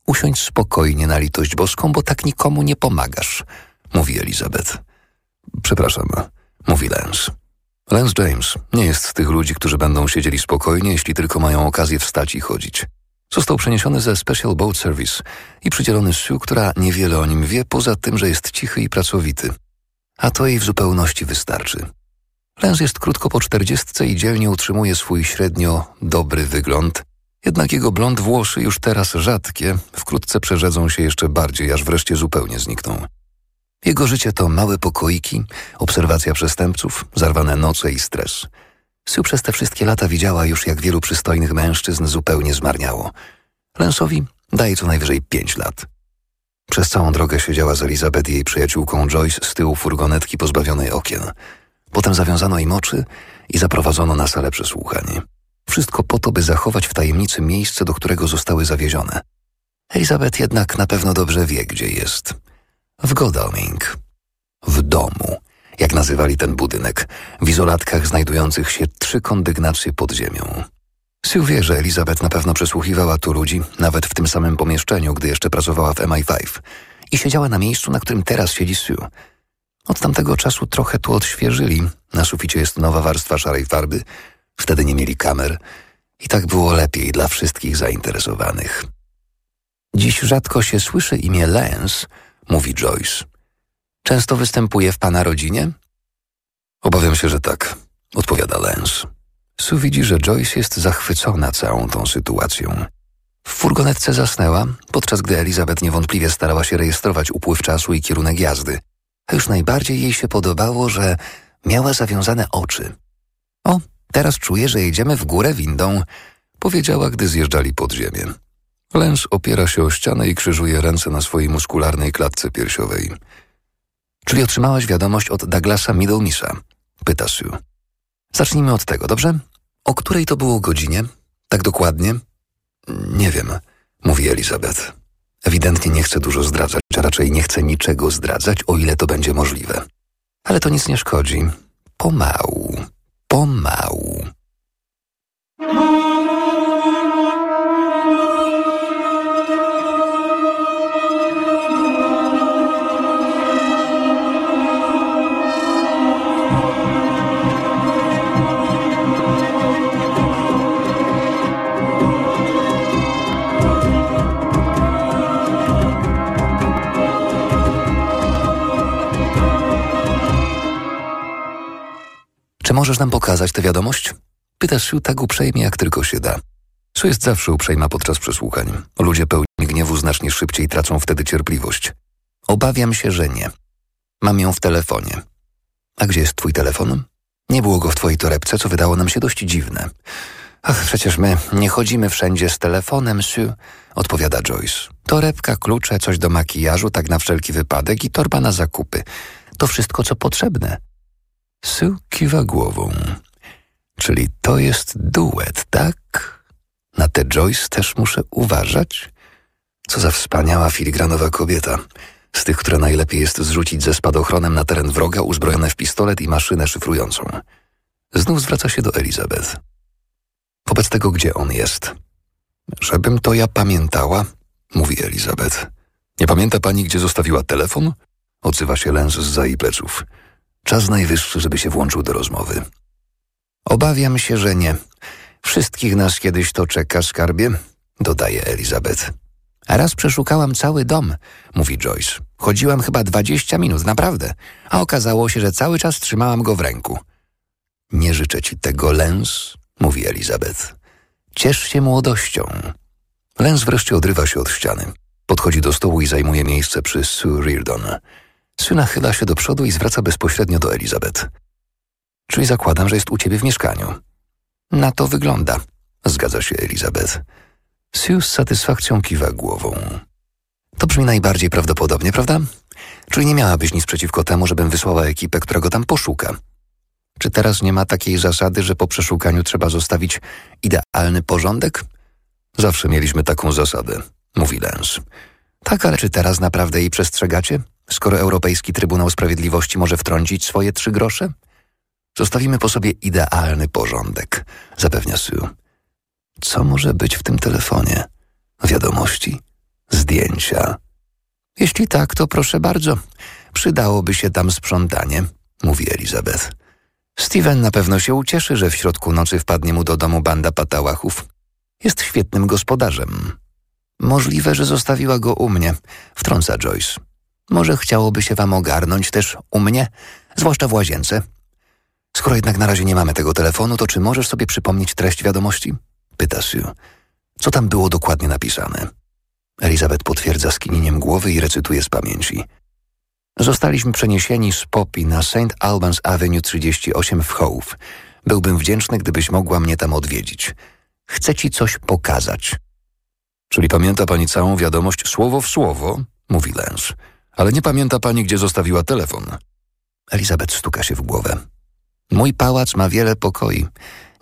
Usiądź spokojnie na litość boską, bo tak nikomu nie pomagasz, mówi Elizabeth. Przepraszam, mówi Lance. Lance James nie jest z tych ludzi, którzy będą siedzieli spokojnie, jeśli tylko mają okazję wstać i chodzić. Został przeniesiony ze Special Boat Service i przydzielony Sue, która niewiele o nim wie, poza tym, że jest cichy i pracowity. A to jej w zupełności wystarczy. Lance jest krótko po czterdziestce i dzielnie utrzymuje swój średnio dobry wygląd, jednak jego blond włosy już teraz rzadkie, wkrótce przerzedzą się jeszcze bardziej, aż wreszcie zupełnie znikną. Jego życie to małe pokoiki, obserwacja przestępców, zarwane noce i stres. Sue przez te wszystkie lata widziała już, jak wielu przystojnych mężczyzn zupełnie zmarniało. Lensowi daje co najwyżej pięć lat. Przez całą drogę siedziała z Elizabeth i jej przyjaciółką Joyce z tyłu furgonetki pozbawionej okien. Potem zawiązano im oczy i zaprowadzono na salę przesłuchań. Wszystko po to, by zachować w tajemnicy miejsce, do którego zostały zawiezione. Elizabeth jednak na pewno dobrze wie, gdzie jest. W Godalming. W domu, jak nazywali ten budynek, w izolatkach znajdujących się trzy kondygnacje pod ziemią. Sue wie, że Elizabeth na pewno przesłuchiwała tu ludzi, nawet w tym samym pomieszczeniu, gdy jeszcze pracowała w MI5 i siedziała na miejscu, na którym teraz siedzi Sue. Od tamtego czasu trochę tu odświeżyli. Na suficie jest nowa warstwa szarej farby. Wtedy nie mieli kamer i tak było lepiej dla wszystkich zainteresowanych. Dziś rzadko się słyszy imię Lance, mówi Joyce. Często występuje w pana rodzinie? Obawiam się, że tak, odpowiada Lance. Sue widzi, że Joyce jest zachwycona całą tą sytuacją. W furgonetce zasnęła, podczas gdy Elizabeth niewątpliwie starała się rejestrować upływ czasu i kierunek jazdy. A już najbardziej jej się podobało, że miała zawiązane oczy. O, teraz czuję, że jedziemy w górę windą, powiedziała, gdy zjeżdżali pod ziemię. Lens opiera się o ścianę i krzyżuje ręce na swojej muskularnej klatce piersiowej. Czyli otrzymałaś wiadomość od Douglasa Middlemisa? Pyta Sue. Zacznijmy od tego, dobrze? O której to było godzinie? Tak dokładnie? Nie wiem, mówi Elizabeth. Ewidentnie nie chce dużo zdradzać, a raczej nie chce niczego zdradzać, o ile to będzie możliwe. Ale to nic nie szkodzi. Pomału, pomału. Możesz nam pokazać tę wiadomość? Pyta Sue tak uprzejmie, jak tylko się da. Sue jest zawsze uprzejma podczas przesłuchań. Ludzie pełni gniewu znacznie szybciej tracą wtedy cierpliwość. Obawiam się, że nie. Mam ją w telefonie. A gdzie jest twój telefon? Nie było go w twojej torebce, co wydało nam się dość dziwne. Ach, przecież my nie chodzimy wszędzie z telefonem, Sue, odpowiada Joyce. Torebka, klucze, coś do makijażu, tak na wszelki wypadek i torba na zakupy. To wszystko, co potrzebne. Sue kiwa głową. Czyli to jest duet, tak? Na tę Joyce też muszę uważać? Co za wspaniała filigranowa kobieta. Z tych, które najlepiej jest zrzucić ze spadochronem na teren wroga uzbrojone w pistolet i maszynę szyfrującą. Znów zwraca się do Elizabeth. Wobec tego, gdzie on jest? Żebym to ja pamiętała, mówi Elizabeth. Nie pamięta pani, gdzie zostawiła telefon? Odzywa się Lens z za jej pleców. Czas najwyższy, żeby się włączył do rozmowy. Obawiam się, że nie. Wszystkich nas kiedyś to czeka, skarbie, dodaje Elizabeth. A raz przeszukałam cały dom, mówi Joyce. Chodziłam chyba dwadzieścia minut, naprawdę. A okazało się, że cały czas trzymałam go w ręku. Nie życzę ci tego, Lens, mówi Elizabeth. Ciesz się młodością. Lens wreszcie odrywa się od ściany. Podchodzi do stołu i zajmuje miejsce przy Sue Reardon. Sue nachyla się do przodu i zwraca bezpośrednio do Elizabeth. Czyli zakładam, że jest u ciebie w mieszkaniu. Na to wygląda, zgadza się Elizabeth. Sue z satysfakcją kiwa głową. To brzmi najbardziej prawdopodobnie, prawda? Czyli nie miałabyś nic przeciwko temu, żebym wysłała ekipę, która go tam poszuka. Czy teraz nie ma takiej zasady, że po przeszukaniu trzeba zostawić idealny porządek? Zawsze mieliśmy taką zasadę, mówi Lens. Tak, ale czy teraz naprawdę jej przestrzegacie? Skoro Europejski Trybunał Sprawiedliwości może wtrącić swoje trzy grosze? Zostawimy po sobie idealny porządek, zapewnia Sue. Co może być w tym telefonie? Wiadomości? Zdjęcia? Jeśli tak, to proszę bardzo. Przydałoby się tam sprzątanie, mówi Elizabeth. Steven na pewno się ucieszy, że w środku nocy wpadnie mu do domu banda patałachów. Jest świetnym gospodarzem. Możliwe, że zostawiła go u mnie, wtrąca Joyce. Może chciałoby się wam ogarnąć też u mnie, zwłaszcza w łazience. Skoro jednak na razie nie mamy tego telefonu, to czy możesz sobie przypomnieć treść wiadomości? Pyta Sue. Co tam było dokładnie napisane? Elizabeth potwierdza skinieniem głowy i recytuje z pamięci. Zostaliśmy przeniesieni z Poppy na St. Albans Avenue 38 w Hove. Byłbym wdzięczny, gdybyś mogła mnie tam odwiedzić. Chcę ci coś pokazać. Czyli pamięta pani całą wiadomość słowo w słowo? Mówi Lens. Ale nie pamięta pani, gdzie zostawiła telefon. Elizabeth stuka się w głowę. Mój pałac ma wiele pokoi.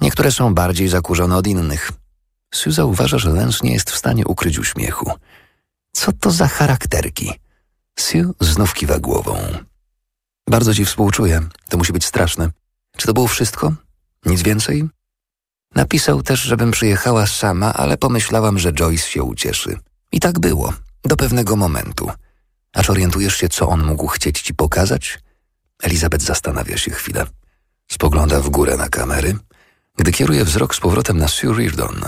Niektóre są bardziej zakurzone od innych. Sue zauważa, że Lens nie jest w stanie ukryć uśmiechu. Co to za charakterki? Sue znów kiwa głową. Bardzo ci współczuję. To musi być straszne. Czy to było wszystko? Nic więcej? Napisał też, żebym przyjechała sama, ale pomyślałam, że Joyce się ucieszy. I tak było. Do pewnego momentu. Aż orientujesz się, co on mógł chcieć ci pokazać? Elizabeth zastanawia się chwilę. Spogląda w górę na kamery. Gdy kieruje wzrok z powrotem na Sue Reardon,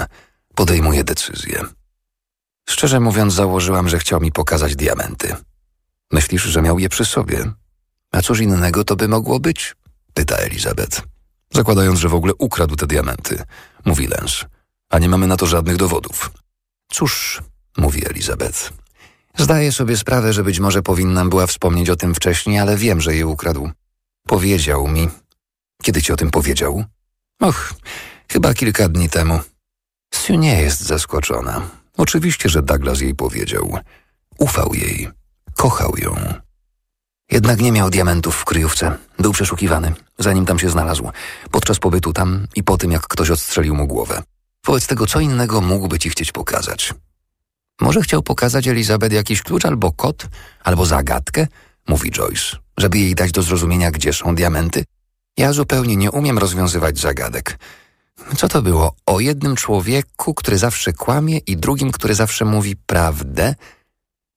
podejmuje decyzję. Szczerze mówiąc, założyłam, że chciał mi pokazać diamenty. Myślisz, że miał je przy sobie? A cóż innego to by mogło być? Pyta Elizabeth. Zakładając, że w ogóle ukradł te diamenty, mówi Lens. A nie mamy na to żadnych dowodów. Cóż, mówi Elizabeth. Zdaję sobie sprawę, że być może powinnam była wspomnieć o tym wcześniej, ale wiem, że je ukradł. Powiedział mi. Kiedy ci o tym powiedział? Och, chyba kilka dni temu. Sue nie jest zaskoczona. Oczywiście, że Douglas jej powiedział. Ufał jej. Kochał ją. Jednak nie miał diamentów w kryjówce. Był przeszukiwany, zanim tam się znalazł. Podczas pobytu tam i po tym, jak ktoś odstrzelił mu głowę. Wobec tego, co innego mógłby ci chcieć pokazać? Może chciał pokazać Elizabeth jakiś klucz albo kod, albo zagadkę, mówi Joyce, żeby jej dać do zrozumienia, gdzie są diamenty. Ja zupełnie nie umiem rozwiązywać zagadek. Co to było? O jednym człowieku, który zawsze kłamie i drugim, który zawsze mówi prawdę?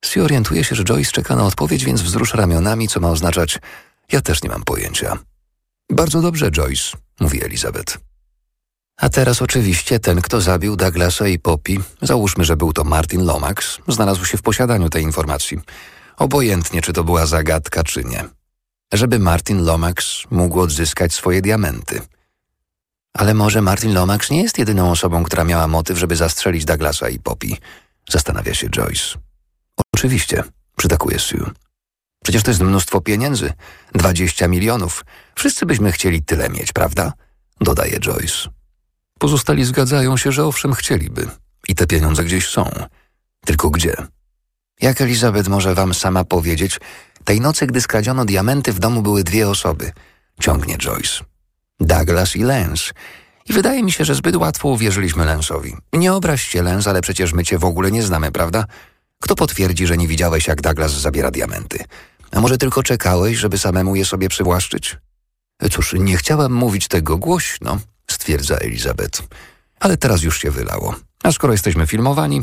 Sue orientuje się, że Joyce czeka na odpowiedź, więc wzrusza ramionami, co ma oznaczać ja też nie mam pojęcia. Bardzo dobrze, Joyce, mówi Elizabeth. A teraz oczywiście ten, kto zabił Douglasa i Poppy, załóżmy, że był to Martin Lomax, znalazł się w posiadaniu tej informacji. Obojętnie, czy to była zagadka, czy nie. Żeby Martin Lomax mógł odzyskać swoje diamenty. Ale może Martin Lomax nie jest jedyną osobą, która miała motyw, żeby zastrzelić Douglasa i Poppy, zastanawia się Joyce. Oczywiście, przytakuje Sue. Przecież to jest mnóstwo pieniędzy. Dwadzieścia milionów. Wszyscy byśmy chcieli tyle mieć, prawda? Dodaje Joyce. Pozostali zgadzają się, że owszem chcieliby. I te pieniądze gdzieś są. Tylko gdzie? Jak Elizabeth może wam sama powiedzieć, tej nocy, gdy skradziono diamenty, w domu były dwie osoby. Ciągnie Joyce. Douglas i Lance. I wydaje mi się, że zbyt łatwo uwierzyliśmy Lensowi. Nie obraź się, Lens, ale przecież my cię w ogóle nie znamy, prawda? Kto potwierdzi, że nie widziałeś, jak Douglas zabiera diamenty? A może tylko czekałeś, żeby samemu je sobie przywłaszczyć? Cóż, nie chciałam mówić tego głośno, stwierdza Elizabeth. Ale teraz już się wylało. A skoro jesteśmy filmowani,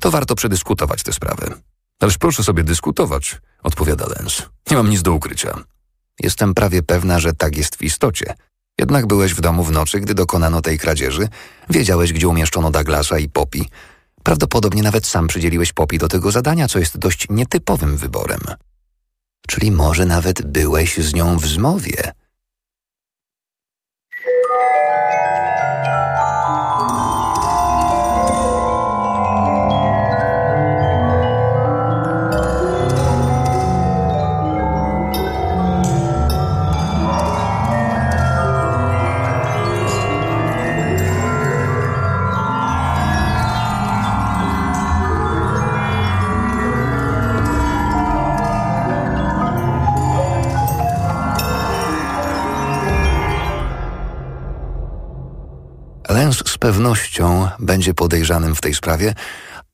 to warto przedyskutować tę sprawę. Ależ proszę sobie dyskutować, odpowiada Lens. Nie mam nic do ukrycia. Jestem prawie pewna, że tak jest w istocie. Jednak byłeś w domu w nocy, gdy dokonano tej kradzieży, wiedziałeś, gdzie umieszczono Douglasa i Poppy. Prawdopodobnie nawet sam przydzieliłeś Poppy do tego zadania, co jest dość nietypowym wyborem. Czyli może nawet byłeś z nią w zmowie. Pewnością będzie podejrzanym w tej sprawie,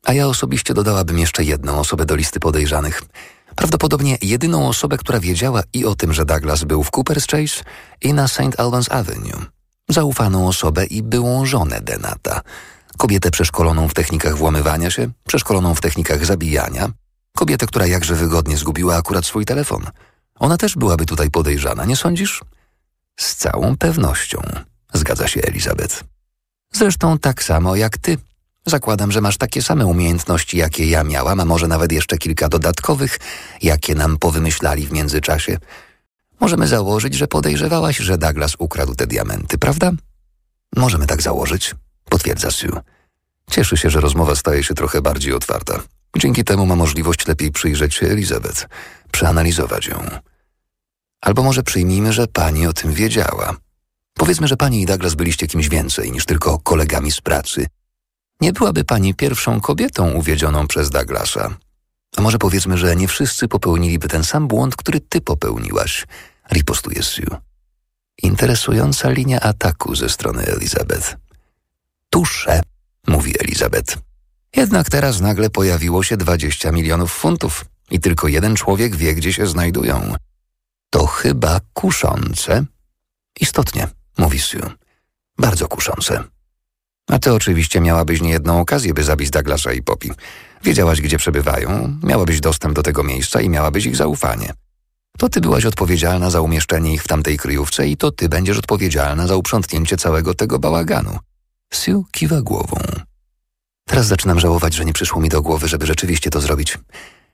a ja osobiście dodałabym jeszcze jedną osobę do listy podejrzanych. Prawdopodobnie jedyną osobę, która wiedziała i o tym, że Douglas był w Cooper's Chase i na St. Albans Avenue. Zaufaną osobę i byłą żonę Denata. Kobietę przeszkoloną w technikach włamywania się, przeszkoloną w technikach zabijania. Kobietę, która jakże wygodnie zgubiła akurat swój telefon. Ona też byłaby tutaj podejrzana, nie sądzisz? Z całą pewnością, zgadza się Elizabeth. Zresztą tak samo jak ty. Zakładam, że masz takie same umiejętności, jakie ja miałam, a może nawet jeszcze kilka dodatkowych, jakie nam powymyślali w międzyczasie. Możemy założyć, że podejrzewałaś, że Douglas ukradł te diamenty, prawda? Możemy tak założyć, potwierdza Sue. Cieszy się, że rozmowa staje się trochę bardziej otwarta. Dzięki temu ma możliwość lepiej przyjrzeć się Elizabeth, przeanalizować ją. Albo może przyjmijmy, że pani o tym wiedziała. Powiedzmy, że pani i Douglas byliście kimś więcej niż tylko kolegami z pracy. Nie byłaby pani pierwszą kobietą uwiedzioną przez Douglasa. A może powiedzmy, że nie wszyscy popełniliby ten sam błąd, który ty popełniłaś, ripostuje Sue. Interesująca linia ataku ze strony Elizabeth. Tusze, mówi Elizabeth. Jednak teraz nagle pojawiło się 20 milionów funtów i tylko jeden człowiek wie, gdzie się znajdują. To chyba kuszące. Istotnie, mówi Sue. Bardzo kuszące. A ty oczywiście miałabyś niejedną okazję, by zabić Douglasa i Poppy. Wiedziałaś, gdzie przebywają, miałabyś dostęp do tego miejsca i miałabyś ich zaufanie. To ty byłaś odpowiedzialna za umieszczenie ich w tamtej kryjówce i to ty będziesz odpowiedzialna za uprzątnięcie całego tego bałaganu. Sue kiwa głową. Teraz zaczynam żałować, że nie przyszło mi do głowy, żeby rzeczywiście to zrobić.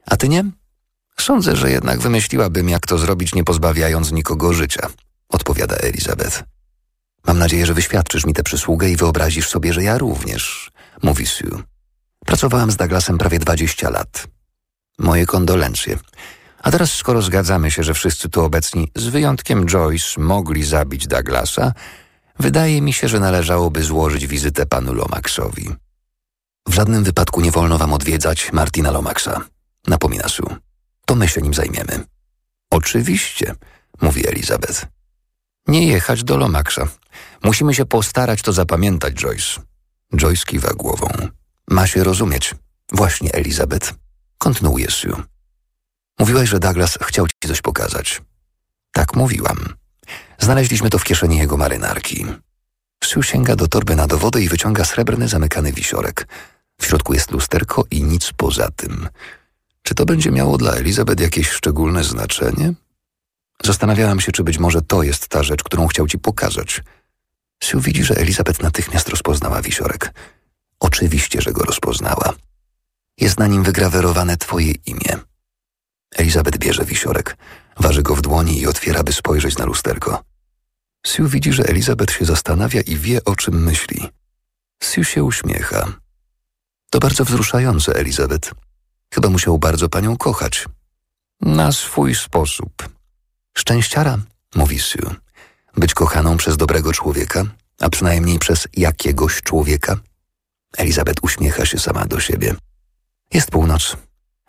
A ty nie? Sądzę, że jednak wymyśliłabym, jak to zrobić, nie pozbawiając nikogo życia, odpowiada Elizabeth. Mam nadzieję, że wyświadczysz mi tę przysługę i wyobrazisz sobie, że ja również, mówi Sue. Pracowałam z Douglasem prawie 20 lat. Moje kondolencje. A teraz, skoro zgadzamy się, że wszyscy tu obecni, z wyjątkiem Joyce, mogli zabić Douglasa, wydaje mi się, że należałoby złożyć wizytę panu Lomaxowi. W żadnym wypadku nie wolno wam odwiedzać Martina Lomaxa, napomina Sue. To my się nim zajmiemy. Oczywiście, mówi Elizabeth. Nie jechać do Lomaxa. Musimy się postarać to zapamiętać, Joyce. Joyce kiwa głową. Ma się rozumieć. Właśnie, Elizabeth. Kontynuuje Sue. Mówiłaś, że Douglas chciał ci coś pokazać. Tak mówiłam. Znaleźliśmy to w kieszeni jego marynarki. Sue sięga do torby na dowody i wyciąga srebrny zamykany wisiorek. W środku jest lusterko i nic poza tym. Czy to będzie miało dla Elizabeth jakieś szczególne znaczenie? Zastanawiałam się, czy być może to jest ta rzecz, którą chciał ci pokazać. Sue widzi, że Elizabeth natychmiast rozpoznała wisiorek. Oczywiście, że go rozpoznała. Jest na nim wygrawerowane twoje imię. Elizabeth bierze wisiorek, waży go w dłoni i otwiera, by spojrzeć na lusterko. Sue widzi, że Elizabeth się zastanawia i wie, o czym myśli. Sue się uśmiecha. To bardzo wzruszające, Elizabeth. Chyba musiał bardzo panią kochać. Na swój sposób. Szczęściara, mówi Sue. Być kochaną przez dobrego człowieka, a przynajmniej przez jakiegoś człowieka. Elizabeth uśmiecha się sama do siebie. Jest północ,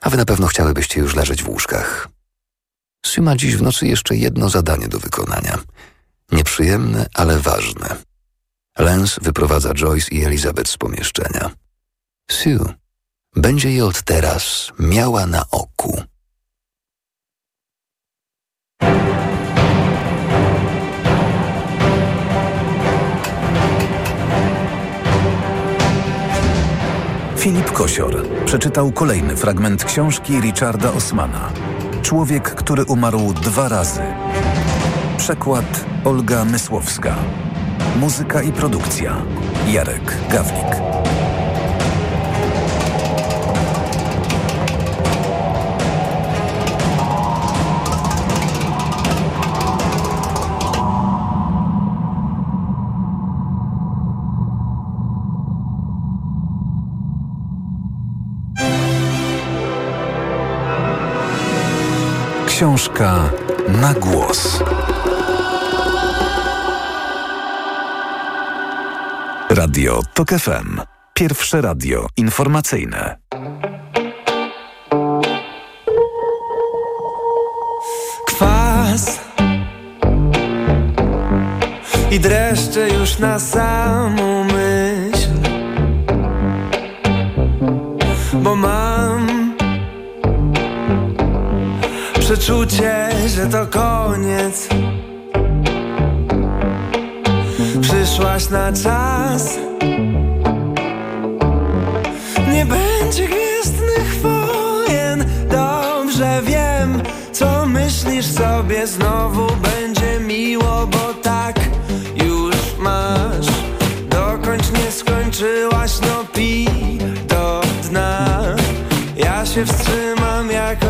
a wy na pewno chciałybyście już leżeć w łóżkach. Sue ma dziś w nocy jeszcze jedno zadanie do wykonania. Nieprzyjemne, ale ważne. Lens wyprowadza Joyce i Elizabeth z pomieszczenia. Sue będzie je od teraz miała na oku. Filip Kosior przeczytał kolejny fragment książki Richarda Osmana. Człowiek, który umarł dwa razy. Przekład Olga Mysłowska. Muzyka i produkcja Jarek Gawlik. Książka na głos. Radio TOK FM. Pierwsze radio informacyjne. Kwas i dreszcze już na samą myśl przeczucie, że to koniec. Przyszłaś na czas. Nie będzie gwiezdnych wojen. Dobrze wiem, co myślisz sobie. Znowu będzie miło, bo tak już masz. Dokończ nie skończyłaś, no pij do dna. Ja się wstrzymam, jakoś